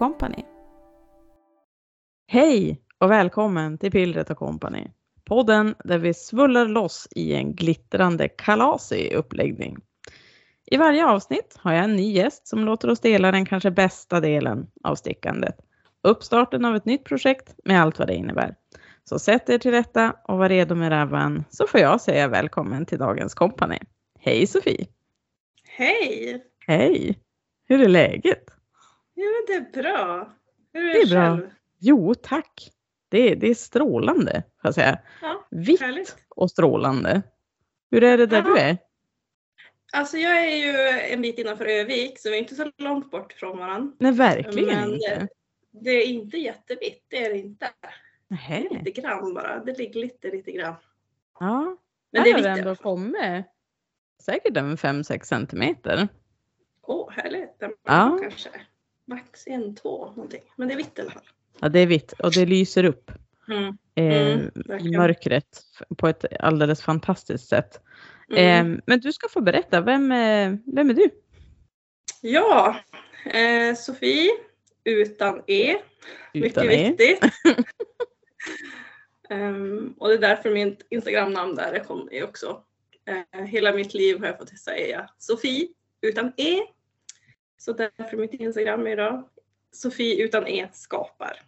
Company. Hej och välkommen till Pillret och Company. Podden där vi svullar loss i en glittrande kalasig uppläggning. I varje avsnitt har jag en ny gäst som låter oss dela den kanske bästa delen av stickandet. Uppstarten av ett nytt projekt med allt vad det innebär. Så sätt er till rätta och var redo med rävan så får jag säga välkommen till dagens kompani. Hej Sofie! Hej! Hej! Hur är läget? Jo, men det är bra. Hur är Det är det bra. själv? Jo tack! Det är, det är strålande, får jag säga. Ja, Vitt härligt. och strålande. Hur är det där Ja. du är? Alltså jag är ju en bit innanför Övik så vi är inte så långt bort från varandra. Nej, verkligen Men inte. det, det är inte jättevitt, det är det inte. Nähä. Lite grann bara. Det ligger lite, lite grann. Ja, Men det är har det ändå kommit säkert en 5-6 centimeter. Åh, härligt. Den Ja. kanske max en, två någonting. Men det är vitt i alla fall. Ja, det är vitt och det lyser upp Mm. eh, Mm, mörkret på ett alldeles fantastiskt sätt. Mm. Eh, men du ska få berätta, vem, är- vem är du? Ja, eh, Sofie utan E. Utan Mycket er? viktigt. Ehm, och det är därför mitt Instagramnamn där kommer också. Eh, hela mitt liv har jag fått säga Sofie utan E. Så därför mitt Instagram då Sofie utan E skapar.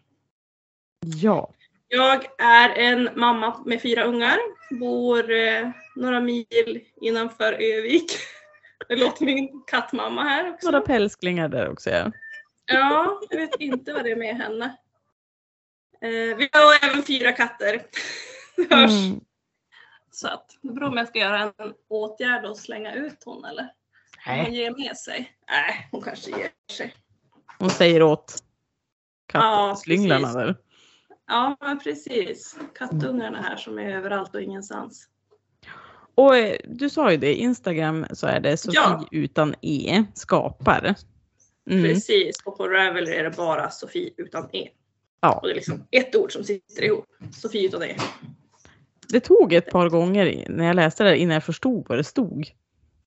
Ja, Jag är en mamma med fyra ungar, bor eh, några mil innanför Övik. Det låter min kattmamma här också. några pälsklingar där också. Ja. Ja, jag vet inte vad det är med henne. Eh, vi har även fyra katter. Det hörs. Mm. Så att det beror om jag ska göra en åtgärd och slänga ut hon eller om hon Nej, ger med sig. Nej, hon kanske ger sig. hon säger åt Ja, kattslynglarna. Ja, men precis. Kattungarna här som är överallt och ingenstans. Och eh, du sa ju det, Instagram så är det Sofie Ja. utan E skapar. Mm. Precis. Och på Ravelry är det bara Sofie utan E. Ja. Och det är liksom ett ord som sitter ihop. Sofie utan E. Det tog ett par gånger när jag läste det innan jag förstod vad det stod.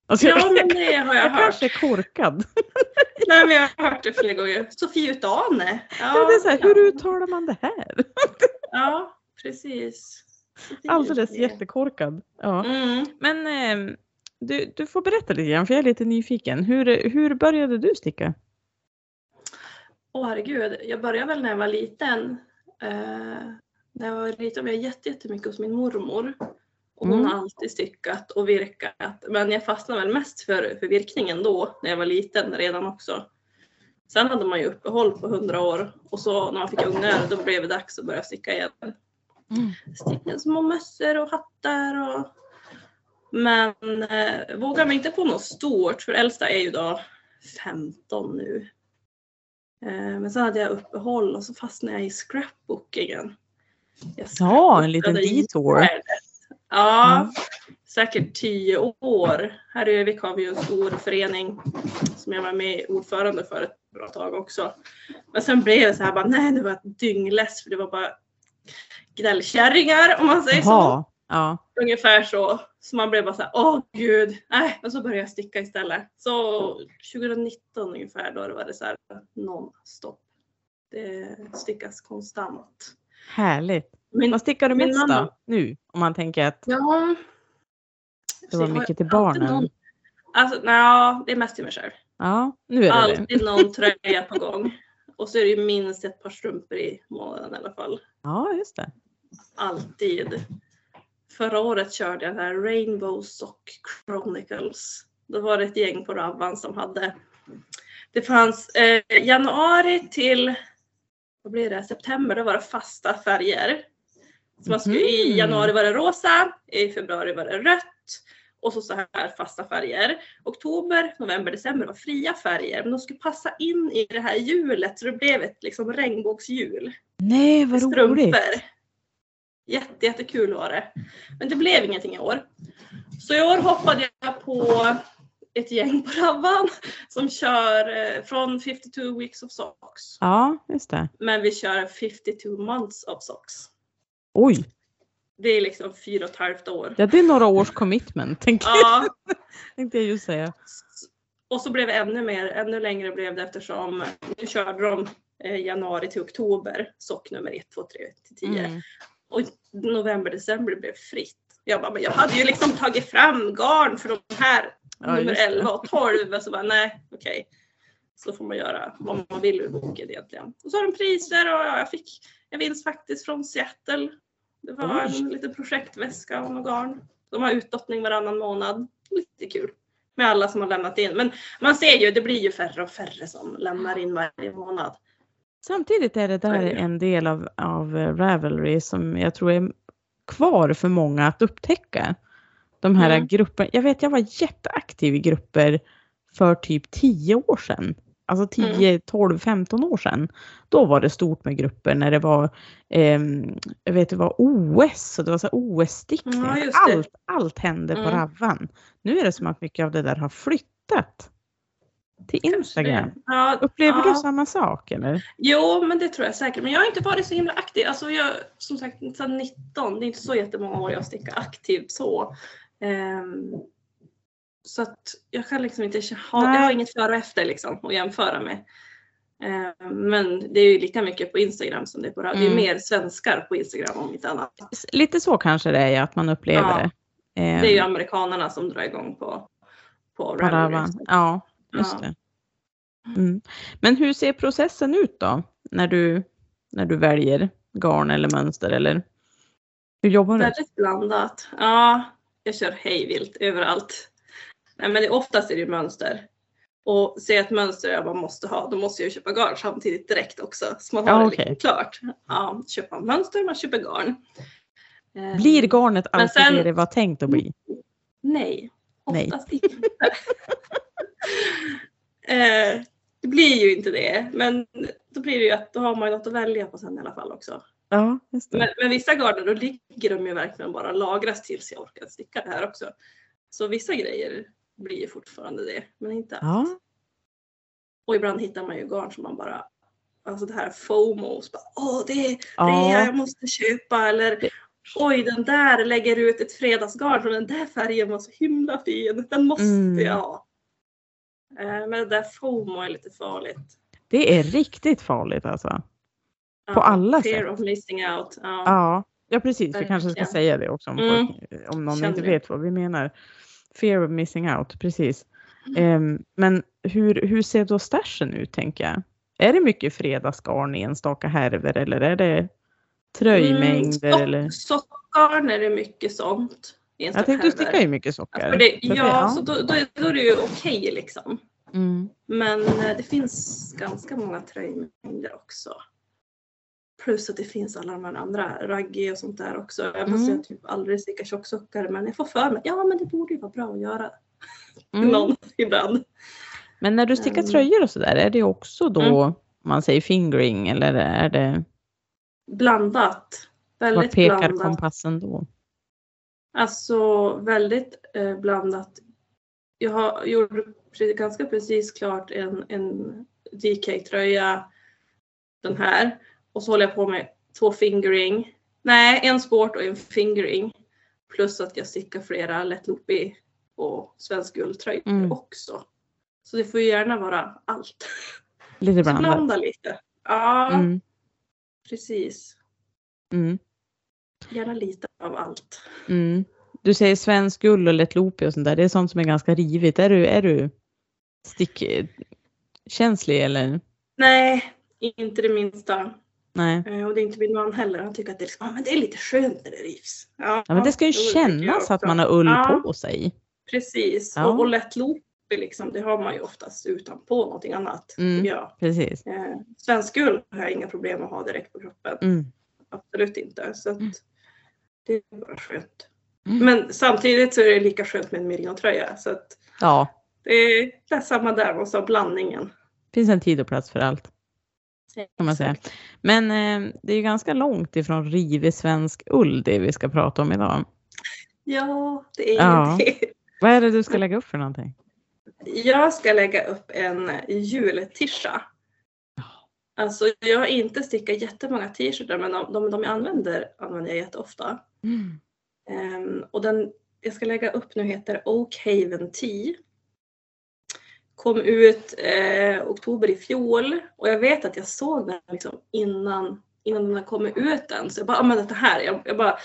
Alltså, Ja, men det har jag jag hört. kanske är korkad. Nej, men jag har hört det flera gånger. Sofie utan E. Ja, det är så här, hur uttalar man det här? Ja, precis. Alldeles E. jättekorkad. Ja. Mm. Men eh, du, du får berätta lite grann för jag är lite nyfiken. Hur, hur började du sticka? Åh herregud, jag började väl när jag var liten. Eh, när jag var liten var jag jätte- jättemycket hos min mormor. Och hon Mm. har alltid stickat och virkat. Men jag fastnade väl mest för, för virkningen då, när jag var liten redan också. Sen hade man ju uppehåll på hundra år och så när man fick ungar då blev det dags att börja sticka igen. Sticka små mössor och hattar och men eh, vågar mig inte på något stort för äldsta är ju då 15 nu. Eh, men sen hade jag uppehåll och så fastnade jag i scrapbookingen. Jag Ja, en liten detour. Ja, Mm. säkert tio år. Här i Övik har vi ju en stor förening som jag var med ordförande för ett bra tag också. Men sen blev det så här bara, nej det var dyngless för det var bara gnällkärringar om man säger så. Jaha. Ja. Ungefär så. Så man blev bara såhär, åh gud, nej. Och så började jag sticka istället. Så 2019 ungefär då var det så här non-stop. Det stickas konstant. Härligt. Min, Vad stickar du mest mamma- då? Nu? Om man tänker att ja. det var mycket till barnen. Någon, alltså, nej, det är mest till mig själv. Ja, nu är det det. Alltid någon tröja på gång. Och så är det ju minst ett par strumpor i månaden i alla fall. Ja, just det. Alltid. Förra året körde jag den här Rainbow Sock Chronicles. Då var det ett gäng på Rabban som hade Det fanns eh, januari till vad blir det, september, då var det fasta färger. Så man skulle, I Mhm. januari var det rosa, i februari var det rött och så, så här fasta färger. Oktober, november, december var fria färger men de skulle passa in i det här hjulet så det blev ett liksom regnbågshjul. Nej, vad roligt. Strumpor. Jätte, jättekul var det. Men det blev ingenting i år. Så i år hoppade jag på ett gäng på Rabban som kör eh, från 52 weeks of socks. Ja, just det. Men vi kör 52 months of socks. Oj, Det är liksom fyra och ett halvt år. ja, det är några års commitment, jag, Ja, tänkte jag just säga. Och så blev det ännu mer, ännu längre blev det eftersom nu körde de eh, januari till oktober sock nummer 1, 2, 3 till 10. Mm. Och november, december blev fritt. Jag bara, men jag hade ju liksom tagit fram garn för de här Ja, nummer just det. 11 och 12. Så bara, nej, okej. Så får man göra vad man vill ur boken egentligen. Och så har de priser och ja, jag fick en vinst faktiskt från Seattle. Det var Oj. en liten projektväska och något garn. De har utdottning varannan månad. Lite kul. Med alla som har lämnat in. Men man ser ju, det blir ju färre och färre som lämnar in varje månad. Samtidigt är det där en del av, av Ravelry som jag tror är kvar för många att upptäcka. De här Mm. grupperna. Jag vet jag var jätteaktiv i grupper för typ 10 år sedan. Alltså 10, 12, 15 år sedan. Då var det stort med grupper när det var, ehm, jag vet det var OS och det var så OS-stickning. Det. allt, allt hände på Mm. Ravvan. Nu är det som att mycket av det där har flyttat till Instagram. Ja, Upplever ja. du samma sak eller? Jo, men det tror jag säkert. Men jag har inte varit så himla aktiv. Alltså jag, som sagt, sedan 19, det är inte så jättemånga år jag stickar aktivt så. Ehm, så att jag kan liksom inte ha, jag har inget före och efter liksom att jämföra med. Ehm, men det är ju lika mycket på Instagram som det är på radio. Det Mm. är mer svenskar på Instagram om inte annat. Lite så kanske det är att man upplever Ja, det. Eh, Det är ju amerikanerna som drar igång på, på Ravelry. Ravan. Ja, just Ja. det. Mm. Men hur ser processen ut då? När du, när du väljer garn eller mönster eller hur jobbar du? Väldigt blandat. Ja, jag kör hejvilt överallt. Nej, men det, oftast är det ju mönster. Och ser jag ett mönster jag bara måste ha, då måste jag köpa garn samtidigt direkt också. Så man har Ja, det okej. liksom klart. Ja, köpa mönster, man köper garn. Eh, Blir garnet alltid sen- det det var tänkt att bli? Nej, Nej. oftast inte. eh, det blir ju inte det, men då blir det ju att då har man ju något att välja på sen i alla fall också. Ja, det. Men, men vissa garner då ligger de ju verkligen bara lagras tills jag orkar sticka det här också. Så vissa grejer blir ju fortfarande det, men inte allt. Ja, Och ibland hittar man ju garn som man bara, alltså det här FOMO, bara, åh det är rea, ja, jag måste köpa eller oj den där lägger ut ett fredagsgarn från den där färgen var så himla fin, den måste Mm. jag ha. Eh, Men det där FOMO är lite farligt. det är riktigt farligt alltså. På alla fear sätt. of missing out. Ja. Ja, ja precis. Vi kanske ska säga det också om, Mm. folk, om någon Känner inte vet vad vi menar. Fear of missing out, precis. Mm. Ehm, men hur, hur ser då stashen ut tänker jag? Är det mycket fredagsgarn i enstaka härvor eller är det tröjmängder? Mm, eller? sock- Sockgarn är det mycket sånt. Jag tänkte du stickar ju mycket socker. För det, att ja, så då, då, då är det ju okej liksom. Mm. Men eh, det finns ganska många tröjmängder också. Plus att det finns alla de här andra, raggi och sånt där också. Jag måste Mm. jag typ aldrig sticka tjocksockar men jag får för mig ja men det borde ju vara bra att göra Mm. någon ibland. Men när du stickar Mm. tröjor och sådär, är det också då om man säger fingering eller är det, Blandat. vart Väldigt pekar blandat. kompassen då? Alltså väldigt eh, blandat. Jag har gjort pre- ganska precis klart en, en DK-tröja. Den här. Och så håller jag på med två fingering. Nej, en sport och en fingering. Plus att jag stickar flera lättloopy och svensk guldtröjor Mm. också. Så det får ju gärna vara allt. Lite Så blandat. blanda lite. Ja, Mm. precis. Mm. Gärna lite av allt. Mm. Du säger svensk gull och lättloopy och sånt där. Det är sånt som är ganska rivigt. Är du, är du stickkänslig eller? Nej, inte det minsta. Nej. Eh, Och det är inte min man heller. Han tycker att det är, liksom, ah, men det är lite skönt när det rivs. Ja, Ja, men det ska ju kännas att man har ull Ja. på sig. Precis. Ja. Och, och lätt loopy liksom, det har man ju oftast utanpå någonting annat. Mm. jag. Precis. Eh, svensk ull har jag inga problem att ha direkt på kroppen. Mm. Absolut inte. Så att Mm. det är bara skönt. Mm. Men samtidigt så är det lika skönt med en merino-tröja. Så att Ja, det är, det är samma där, man sa blandningen. finns en tid och plats för allt. Kan man säga. Men eh, det är ju ganska långt ifrån rivig svensk ull det vi ska prata om idag. Ja, det är Ja. det. Vad är det du ska lägga upp för någonting? Jag ska lägga upp en jultisha. Alltså jag har inte stickat jättemånga t-shirtar men de, de, de jag använder använder jag jätteofta. Mm. Ehm, och den jag ska lägga upp nu heter Oak Haven Tea. Kom ut eh, oktober i fjol och jag vet att jag såg den liksom innan, innan den kommit ut än. Så jag bara, ah, men det här, jag, jag bara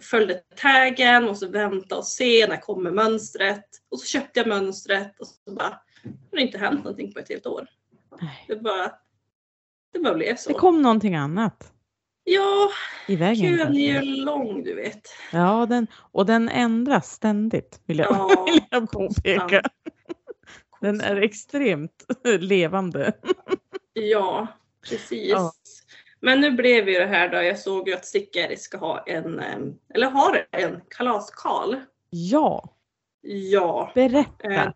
följde taggen och så väntade och se när kommer mönstret. Och så köpte jag mönstret och så bara, det har inte hänt någonting på ett helt år. Nej. Det bara, det bara blev så. Det kom någonting annat Ja, i vägen. kön är ju lång du vet. Ja, den, och den ändras ständigt vill jag, Ja, vill jag påpeka. Den är extremt levande. Ja, precis. Ja. Men nu blev ju det här då, jag såg ju att Stickeri ska ha en, eller har en kalaskal. Ja, Ja. berätta. Eh,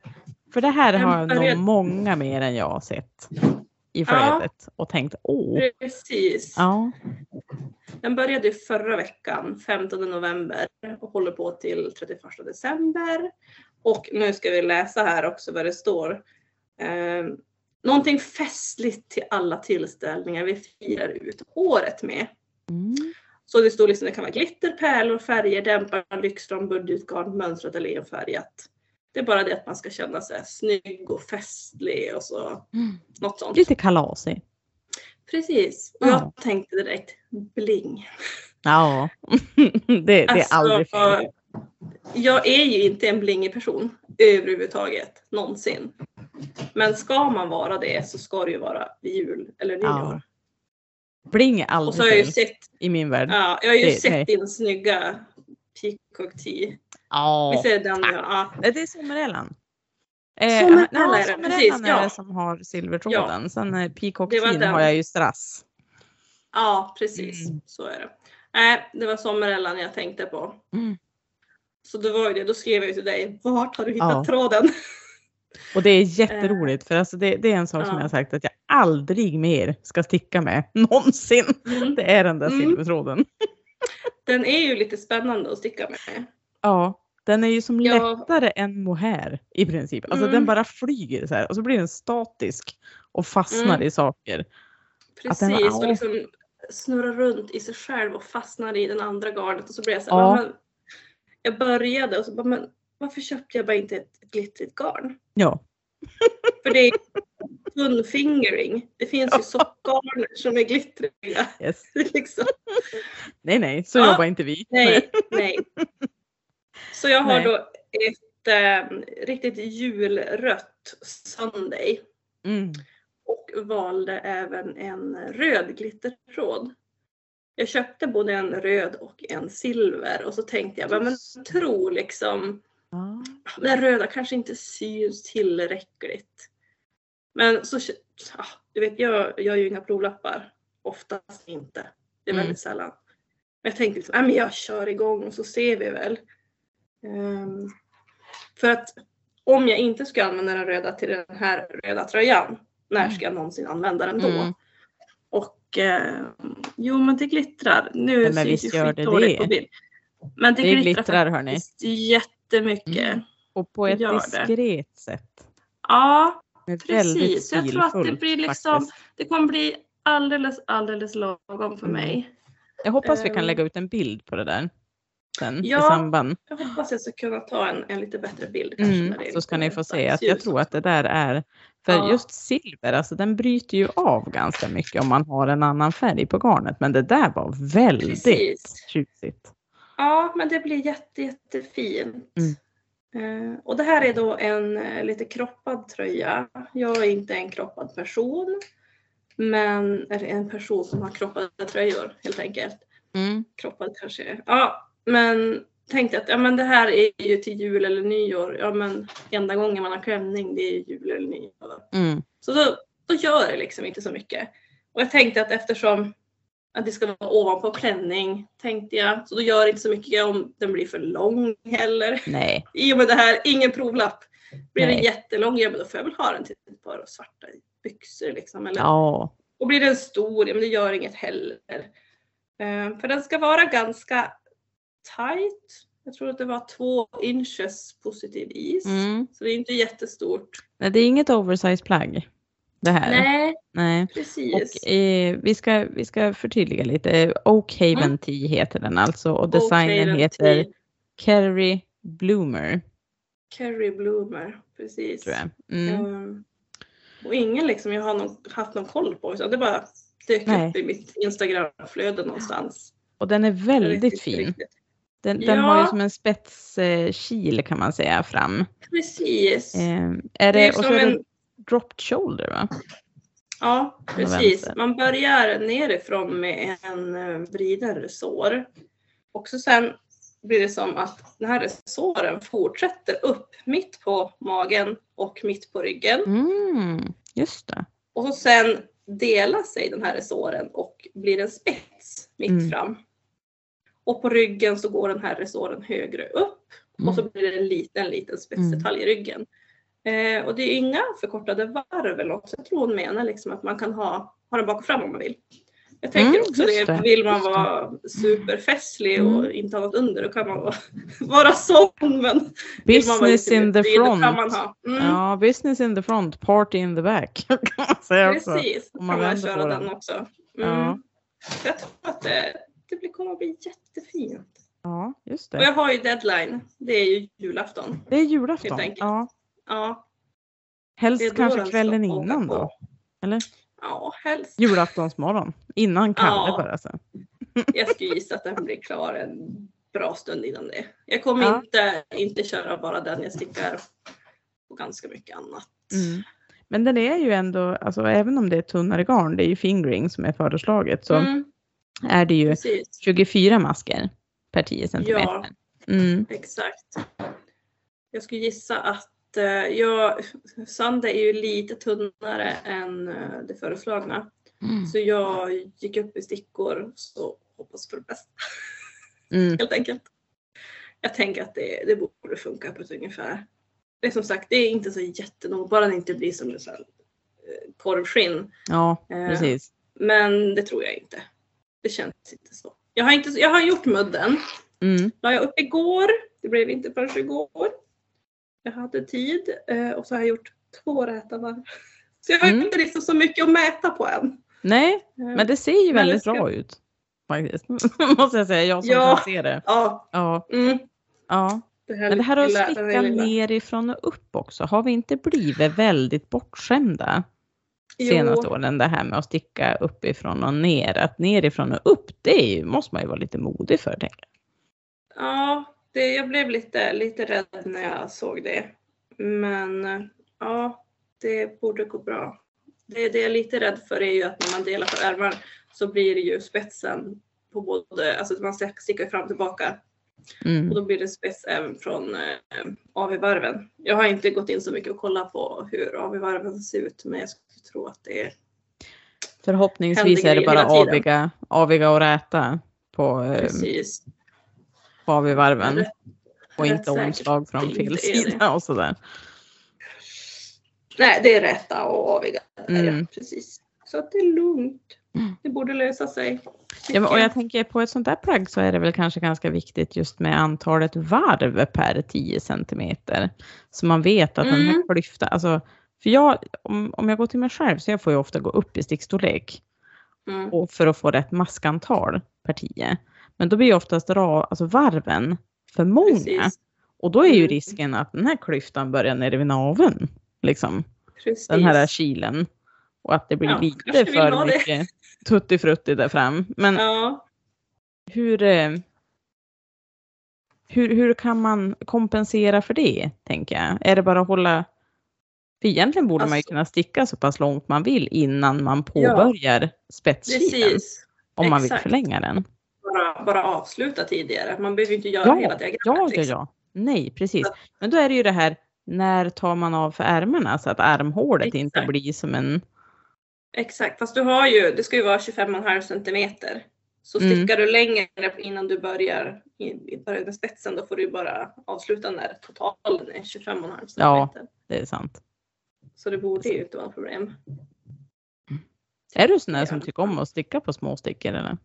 För det här har nog började- många mer än jag sett i Ja. flödet och tänkt åh. Precis. Ja, Den började förra veckan, 15 november och håller på till 31 december. Och nu ska vi läsa här också vad det står. Eh, någonting festligt till alla tillställningar vi firar ut året med. mm. Så det står liksom, det kan vara glitter, pärlor, färger, dämpare, lyxram, budgetgarn, mönstrat eller enfärgat. Det är bara det att man ska känna sig snygg och festlig och så Mm. något sånt. lite kalasig. Precis. Och Ja. jag tänkte direkt bling. Ja, det, det är Alltså, aldrig fel. Jag är ju inte en blingig person överhuvudtaget, någonsin. Men ska man vara det så ska det ju vara vid jul eller nyår. Ja, Bling är Och så har jag aldrig ju sett, i min värld. ja, jag har ju Det- sett nej. din snygga peacock tee. Ja, Visst är det den? Ja. Nej, det är sommarellan. Eh, ja, är det, precis, är ja. det som har silvertråden. Sen eh, peacock Teen har jag ju strass. ja, precis. Mm. Så är det. Nej, det var sommarellan jag tänkte på. Mm. Så det var ju det, då skrev jag till dig, vart har du hittat Ja. tråden? Och det är jätteroligt för alltså det, det är en sak som Ja. jag har sagt att jag aldrig mer ska sticka med. Någonsin. Mm. Det är den där Mm. silvertråden. Den är ju lite spännande att sticka med. Ja, den är ju som Ja. lättare än mohair i princip. Alltså Mm. den bara flyger så här och så blir den statisk och fastnar Mm. i saker. Precis, den och liksom snurrar runt i sig själv och fastnar i den andra garnet och så blir jag så här, Ja. "Men, Jag började och så bara, men varför köpte jag bara inte ett, glittrigt garn? Ja, För det är tunn fingering. Det finns ju sockgarn som är glittriga. yes. liksom. Nej, nej, så Ja. jobbar inte vi. Nej, nej. Så jag har Nej. då ett eh, riktigt julrött Sunday Mm. och valde även en röd glittertråd. Jag köpte både en röd och en silver och så tänkte jag, men jag tror liksom Ja. den röda kanske inte syns tillräckligt. Men så, ja, du vet jag gör ju inga provlappar. Oftast inte. Det är Mm. väldigt sällan. Men jag tänkte liksom, "Ja, men jag kör igång och så ser vi väl. Ehm, för att om jag inte ska använda den röda till den här röda tröjan, när ska jag någonsin använda den då? Och eh, jo men det glittrar. Nu Ja, men visst gör det skitdåligt det. på bild. Men det, Det glittrar, glittrar hörni. jättemycket. Mm. Och på ett diskret sätt. Ja, precis. Jag tror att det blir liksom, faktiskt. det kommer bli alldeles, alldeles lagom för Mm. mig. Jag hoppas vi kan Ehm. lägga ut en bild på det där sen i Ja, samband. Jag hoppas jag ska kunna ta en, en lite bättre bild kanske. Mm, är så ska ni få se att jag tror att det där är, för Ja. just silver, alltså den bryter ju av ganska mycket om man har en annan färg på garnet. Men det där var väldigt Precis. tjusigt. Ja, men det blir jätte, jättefint. Mm. Eh, och det här är då en eh, lite kroppad tröja. Jag är inte en kroppad person. Men eller en person som har kroppade tröjor helt enkelt. Mm. Kroppad kanske är- Ja, men tänkte att ja, men det här är ju till jul eller nyår. Ja, men enda gången man har klänning det är jul eller nyår. Mm. Så då, då gör det liksom inte så mycket. Och jag tänkte att eftersom att det ska vara ovanpå klänning tänkte jag. Så då gör det inte så mycket om den blir för lång heller. Nej, I och med det här, ingen provlapp. Blir den Nej. jättelång, ja men då får jag väl ha den till ett par svarta byxor liksom. Eller, ja, Och blir den stor, ja men det gör inget heller. Eh, för den ska vara ganska tight. Jag tror att det var två inches positiv is. mm. Så det är inte jättestort. Nej, det är inget oversize plagg. Det här. Nej, Nej. precis. Och eh, vi, ska, vi ska förtydliga lite. Oak Haven Mm. Tea heter den alltså och designen heter Kerry Bloomer. Kerry Bloomer. precis. tror jag. Mm. Ehm, och ingen liksom jag har någon, haft någon koll på. Så det bara dök Nej. upp i mitt Instagram-flöde någonstans. Och den är väldigt inte fin. riktigt. Den, den har ju Ja. som en spetskil kan man säga fram. Precis. Eh, är Det är det, och så som är det en- dropped shoulder va? Ja, precis. Man börjar nerifrån med en eh, vriden resår. Och så sen blir det som att den här resåren fortsätter upp mitt på magen och mitt på ryggen. Mm, just det. Och så sen delar sig den här resåren och blir en spets mitt Mm. fram. Och på ryggen så går den här resåren högre upp och så Mm. blir det en liten, liten spetsdetalj i ryggen. Eh, och det är inga förkortade varv eller något. Jag tror hon menar liksom att man kan ha, ha den bak och fram om man vill. Jag tänker Mm, också det, det, vill man vara superfestlig och Mm. inte ha något under då kan man vara, vara sån. Men man Business in the front. Kan man. Mm, Ja, business in the front, party in the back. kan man säga också. Precis, då om kan man man vänder köra den den. också. Mm. Ja. Så Jag tror att det, det kommer att bli jättefint. Ja, just Och det. jag har ju deadline. Det är ju julafton. Det är julafton. Ja. Ja, Helst det kanske ska kvällen innan på. då. Eller? Ja, helst. Julaftonsmorgon. Innan Kalle Ja. bara. Så. Jag skulle gissa att den blir klar en bra stund innan det. Jag kommer Ja. inte, inte köra bara den. Jag stickar på ganska mycket annat. Mm. Men den är ju ändå, alltså även om det är tunnare garn, det är ju fingering som är föreslaget, så Mm, är det ju precis, 24 masker per 10 centimeter. Mm. exakt. Jag skulle gissa att eh, jag, Sande är ju lite tunnare än eh, det föreslagna. Mm. Så jag gick upp i stickor så hoppas för det bästa Mm. helt enkelt. Jag tänker att det, det borde funka på ett ungefär. Det är som sagt, det är inte så jättenoga, bara det inte blir som en eh, korvskinn. Ja, precis. Men det tror jag inte. Det känns inte så. Jag har, inte, jag har gjort mudden. Mm. La jag upp igår. Det blev inte förrän igår. Jag hade tid och så har jag gjort två räta varv. Så jag har Mm. inte liksom så mycket att mäta på än. Nej, men det ser ju väldigt ska- bra ut. Faktiskt. Måste jag säga, jag som Ja. kan se det. Ja, Ja, mm, ja. det Men det här att sticka nerifrån och upp också, har vi inte blivit väldigt bortskämda Jo. senaste åren? Det här med att sticka uppifrån och ner, att nerifrån och upp, det ju, måste man ju vara lite modig för. Jag. Ja, det, jag blev lite, lite rädd när jag såg det. Men ja, det borde gå bra. Det, det jag är lite rädd för är ju att när man delar på ärmar så blir det ju spetsen på både, alltså man stickar ju fram och tillbaka och Mm. då blir det spets även från eh, AV-varven. Jag har inte gått in så mycket och kollat på hur AV-varven ser ut men jag skulle tro att det är Förhoppningsvis är det bara aviga, aviga och räta på, eh, på avivarven. Rätt- Och inte omslag från fel sida och sådär. Nej, det är rätta och aviga. Mm. Ja, precis. Så att det är lugnt. Mm. Det borde lösa sig. Ja, och jag tänker på ett sånt där plagg så är det väl kanske ganska viktigt just med antalet varv per 10 centimeter. Så man vet att den här Mm. klyftan, alltså, för jag, om, om jag går till mig själv så jag får ju ofta gå upp i stickstorlek Mm. och för att få rätt maskantal per 10. Men då blir ju oftast dra, alltså varven för många. Precis. Och då är ju Mm. risken att den här klyftan börjar nere vid naveln. Liksom, Precis. den här kilen. Och att det blir Ja, lite för ha det. mycket tuttifrutti där fram. Men Ja. hur, eh, hur, hur kan man kompensera för det, tänker jag? Är det bara att hålla... För egentligen borde man ju Alltså- kunna sticka så pass långt man vill innan man påbörjar spetskilen. Precis. Om man vill exakt. förlänga den. Bara, bara avsluta tidigare. Man behöver inte göra Ja, hela diagrammet. Ja, ja, liksom. ja. Nej, precis. Men då är det ju det här, när tar man av för ärmarna så att armhålet inte Exakt. blir som en... Exakt, fast du har ju, det ska ju vara 25,5 centimeter. Så Mm. stickar du längre innan du börjar, i- börjar med spetsen då får du ju bara avsluta när totalen är 25,5 Ja. centimeter. Det är sant. Så det borde ju inte vara problem. Är du sån där Ja. som tycker om att sticka på små stickor eller?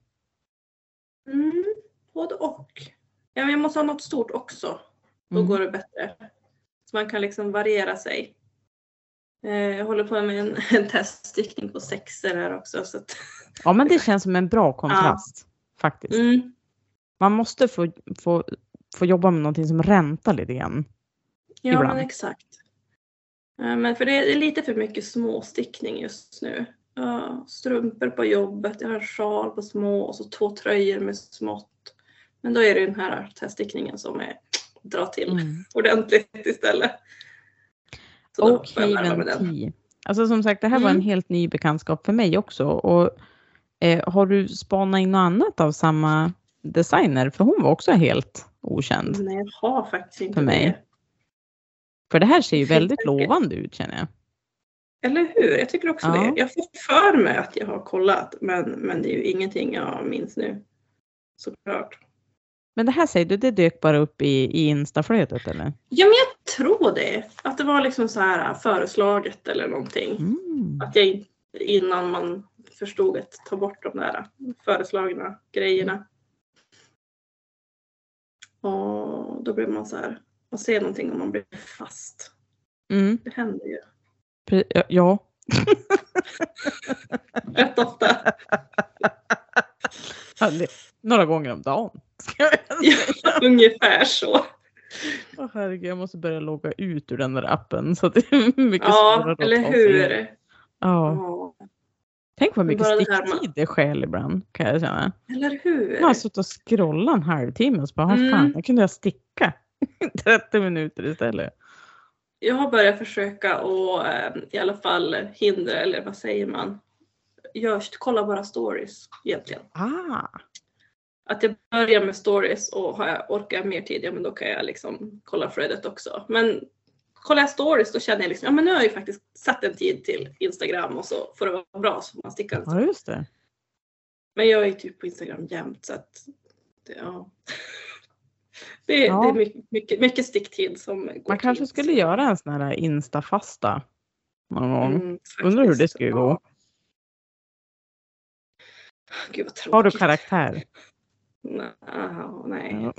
Mm, både och. Ja, men jag måste ha något stort också. Då Mm. går det bättre. Så man kan liksom variera sig. Eh, Jag håller på med en, en teststickning på sexer här också. Så att, Ja, men det känns som en bra kontrast. Faktiskt. mm, Man måste få, få, få jobba med någonting som räntar lite grann. ja Ibland. men exakt. Men för det är lite för mycket småstickning just nu. Ja, strumpor på jobbet, jag har en sjal på små och så två tröjor med smått. Men då är det den här teststickningen som är dra till Mm. ordentligt istället. Så då Och får jag larva med den. Haven Tea. Alltså som sagt, det här var en Mm. helt ny bekantskap för mig också. Och, eh, har du spanat in något annat av samma designer? För hon var också helt okänd. Nej, jag har faktiskt inte För mig. det. För det här ser ju väldigt lovande ut känner jag. Eller hur? Jag tycker också Ja. det. Jag får för mig att jag har kollat men, men det är ju ingenting jag minns nu. Såklart. Men det här säger du, det dök bara upp i, i instaflödet eller? Ja men jag tror det. Att det var liksom så här föreslaget eller någonting. Mm. Att jag innan man förstod att ta bort de där föreslagna grejerna. Och då blir man så här, man ser någonting och man blir fast. Mm. Det händer ju ja, rätt ofta. Några gånger om dagen. Ungefär så. Åh, herregud, jag måste börja logga ut ur den där appen så att det är mycket Ja, eller hur? Ja. Ja, Tänk vad mycket sticktid det stjäl ibland kan jag känna. eller hur? Jag har suttit och scrollat en halvtimme och så bara, mm. fan, jag kunde jag sticka 30 minuter istället. Jag har börjat försöka och eh, i alla fall hindra, eller vad säger man? Jag kolla bara stories egentligen. Ah, Att jag börjar med stories och har jag, orkar jag mer tid, ja men då kan jag liksom kolla flödet också. Men kollar jag stories då känner jag liksom, ja men nu har jag ju faktiskt satt en tid till Instagram och så får det vara bra så får man sticka ja just det. Men jag är ju typ på Instagram jämt så att det, ja. det, Ja. det är mycket, mycket, mycket sticktid som går Man kanske skulle göra en sån här instafasta någon gång. Mm, Undrar hur det skulle Ja. gå. Gud vad tråkigt. Har du karaktär? Nej, aha, nej. Ja.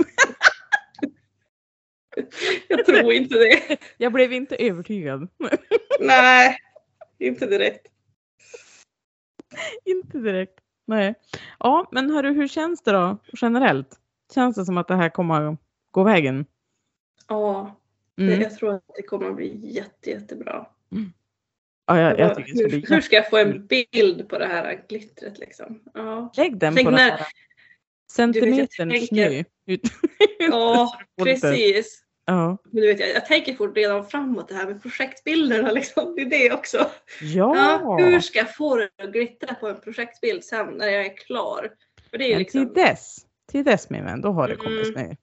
jag tror inte det. Jag blev inte övertygad. Nej, inte direkt. inte direkt. Nej. Ja, men hörru, hur känns det då generellt? Känns det som att det här kommer att gå vägen? Ja, det, Mm. jag tror att det kommer att bli jätte, jättebra. Ja, jag, jag Vad- tycker det ska bli hur, hur ska jag få en bild på det här glittret liksom? Ja, Lägg den Tänk på när- här centimetern tänker- snö. Ja precis. Ja. Men du vet, jag, jag tänker fort redan framåt det här med projektbilderna liksom. Det är det också. Ja. Ja, hur ska jag få det att glittra på en projektbild sen när jag är klar? För det är Men liksom, till dess, till dess min vän, då har det kommit Mm. snö.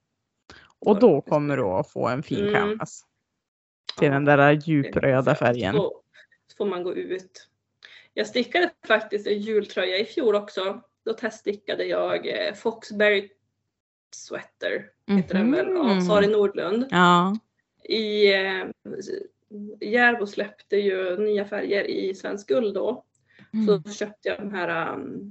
Och då kommer du att få en fin Mm. canvas. Till Ja, den där djupröda färgen. Så, så får man gå ut. Jag stickade faktiskt en jultröja i fjol också. Då teststickade jag eh, Foxberry Sweater, heter den väl, av Mhm. Sari Nordlund. Ja. I eh, Järbo släppte ju nya färger i Svensk Guld då. Mm. Så köpte jag den här um,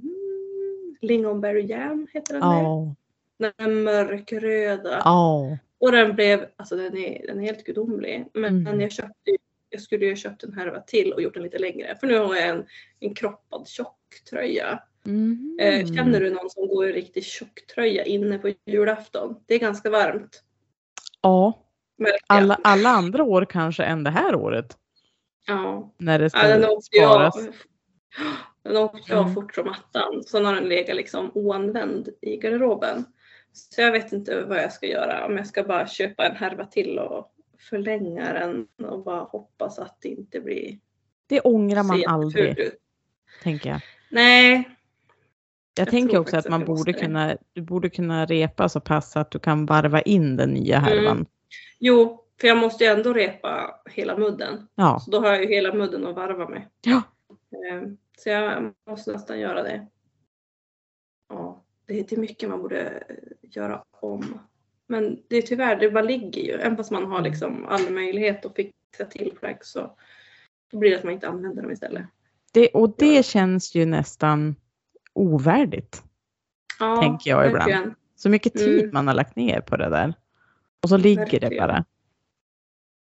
Lingonberry Jam heter den där. Ja. Den mörkröda. Ja. Och den blev, alltså den är, den är helt gudomlig. Men Mm. jag köpte jag skulle ju köpt en härva till och gjort den lite längre. För nu har jag en, en kroppad tjocktröja. Eh, känner du någon som går i riktigt tjocktröja inne på julafton? Det är ganska varmt. Ja. jag. Alla, alla andra år kanske än det här året. Ja. När det ja ska den åkte jag, sparas. den åkte jag Mm. fort som attan. Sen har den legat liksom oanvänd i garderoben. Så jag vet inte vad jag ska göra. Om jag ska bara köpa en härva till och förlänga den och bara hoppas att det inte blir Det ångrar man aldrig, ut. tänker jag. Nej, Jag, Jag tänker också att man borde kunna, du borde kunna repa så pass att du kan varva in den nya härvan. jo, för jag måste ju ändå repa hela mudden. Ja. Så då har jag ju hela mudden att varva med. Ja. Eh, Så jag måste nästan göra det. Ja, det är mycket man borde göra om. Men det är tyvärr, det bara ligger ju. Även fast man har liksom all möjlighet att fixa till plagg så blir det att man inte använder dem istället. Det, och det känns ju nästan ovärdigt. Ja, Tänker jag ibland. verkligen. Så mycket tid Mm. man har lagt ner på det där. Och så ligger det Verkligen. bara.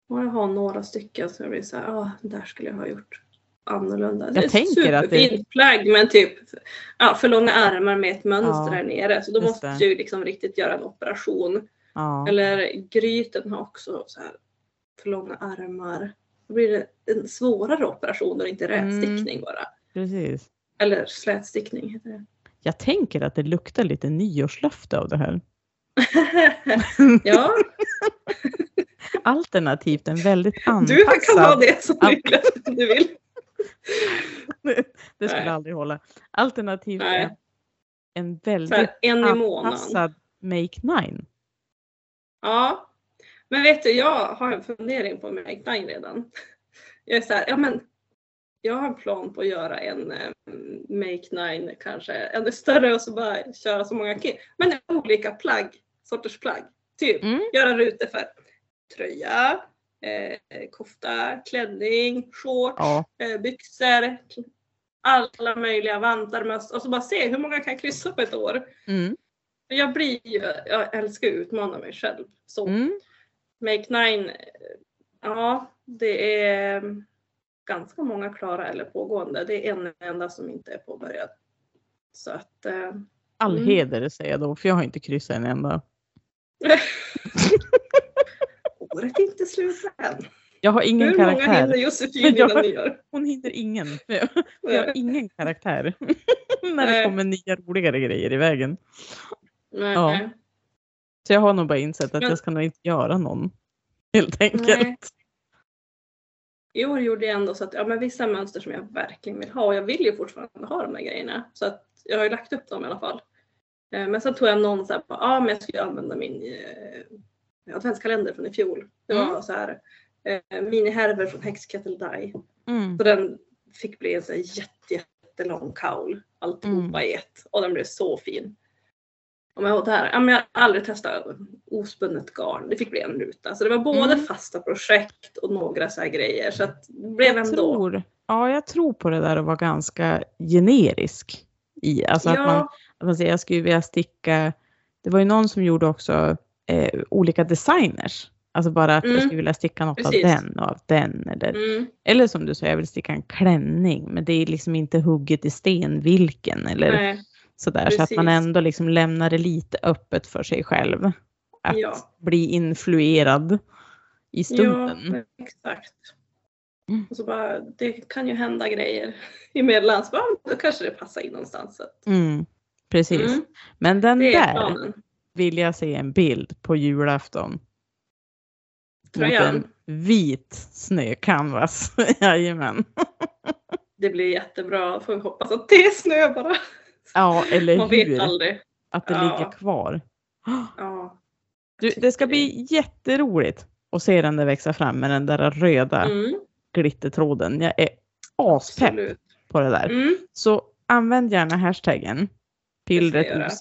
Och jag har några stycken som jag blir såhär, ah, där skulle jag ha gjort annorlunda. Jag det är ett tänker att det- superfint plagg men typ ja, för långa ärmar med ett mönster Ja, här nere. Så då måste det. ju liksom riktigt göra en operation. Ja. Eller gryten har också så här för långa armar. då blir det en svårare operation och inte Mm. rätstickning bara. Precis. Eller slätstickning heter det. Jag tänker att det luktar lite nyårslöfte av det här. ja, Alternativt en väldigt du kan ha anpassad. det som om du vill. det skulle Nej. aldrig hålla. Alternativt Nej. en, väldigt en anpassad Make Nine. Ja, men vet du, jag har en fundering på Make Nine redan. Jag är så här, ja men jag har en plan på att göra en eh, Make Nine kanske ännu större och så bara köra så många kit. Men olika plagg, sorters plagg. Typ Mm. göra rutor för tröja, eh, kofta, klänning, shorts, Ja, eh, byxor, alla möjliga vantar, möss och så bara se hur många kan kryssa på ett år. mm. Jag blir jag älskar att utmana mig själv. Så Mm. Make Nine, ja det är ganska många klara eller pågående. Det är en enda som inte är påbörjad. Så att eh, All Mm. heder säger jag då, för jag har inte kryssat en enda. året är inte slut än. Jag har ingen Hur många hinner karaktär. Josefin innan nyår? Hon hinner ingen. Jag, jag har ingen karaktär. När det kommer nya roligare grejer i vägen. Nej. Ja. Så jag har nog bara insett att Men- jag ska nog inte göra någon. Helt enkelt. Nej. I år gjorde jag ändå så att ja, men vissa mönster som jag verkligen vill ha och jag vill ju fortfarande ha de där grejerna. Så att jag har ju lagt upp dem i alla fall. Eh, Men sen tog jag någon så här, ja ah, men jag skulle använda min eh, adventskalender från i fjol. Det var Mm. så här eh, minihärvor från Hex Kettle Die. Mm. Så den fick bli en så här jätte, jättelång kaul. Alltihopa Mm. i ett. Och den blev så fin. Och men, och där, ja, men jag har aldrig testat ospunnet garn. Det fick bli en ruta. Så det var både Mm. fasta projekt och några så här grejer. Så det blev Jag ändå. tror, ja, jag tror på det där att vara ganska generisk. I, alltså att, man, ja, att man säger jag skulle vilja sticka. Det var ju någon som gjorde också eh, olika designers. Alltså bara att jag Mm. skulle vilja sticka något Precis. av den och av den. Eller, mm, eller som du säger, jag vill sticka en klänning. Men det är liksom inte hugget i sten vilken. Eller nej, sådär. Så att man ändå liksom lämnar det lite öppet för sig själv. Att Ja. bli influerad i stunden. ja, exakt. Mm. Och så bara, det kan ju hända grejer i. Bara, Då kanske det passar in någonstans. Så. Mm, precis. Mm, Men den där planen. vill jag se en bild på julafton. Mot Tröjan. en vit snöcanvas. Jajamän. Det blir jättebra. Får vi hoppas att det är snö bara. Ja, eller Man vet hur? aldrig. Att det Ja. ligger kvar. Ja. Du, det ska bli jätteroligt att se den där växa fram med den där röda Mm, glittertråden. Jag är aspepp absolut. på det där. Mm, Så använd gärna hashtaggen göra. pillret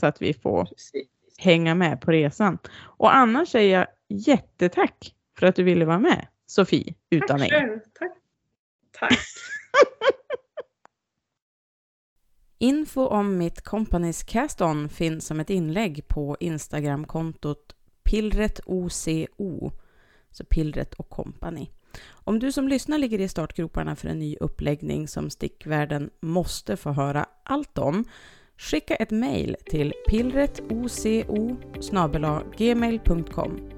så att vi får precis. hänga med på resan. Och annars säger jag jättetack för att du ville vara med, Sofie utan Tack själv. Tack. Tack. Info om mitt Companys Cast-On finns som ett inlägg på Instagramkontot pillretoco, så pillret och company. Om du som lyssnar ligger i startgroparna för en ny uppläggning som stickvärlden måste få höra allt om, skicka ett mejl till pillretoco gmail.com.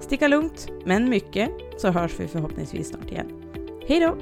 Sticka lugnt, men mycket, så hörs vi förhoppningsvis snart igen. Hej då!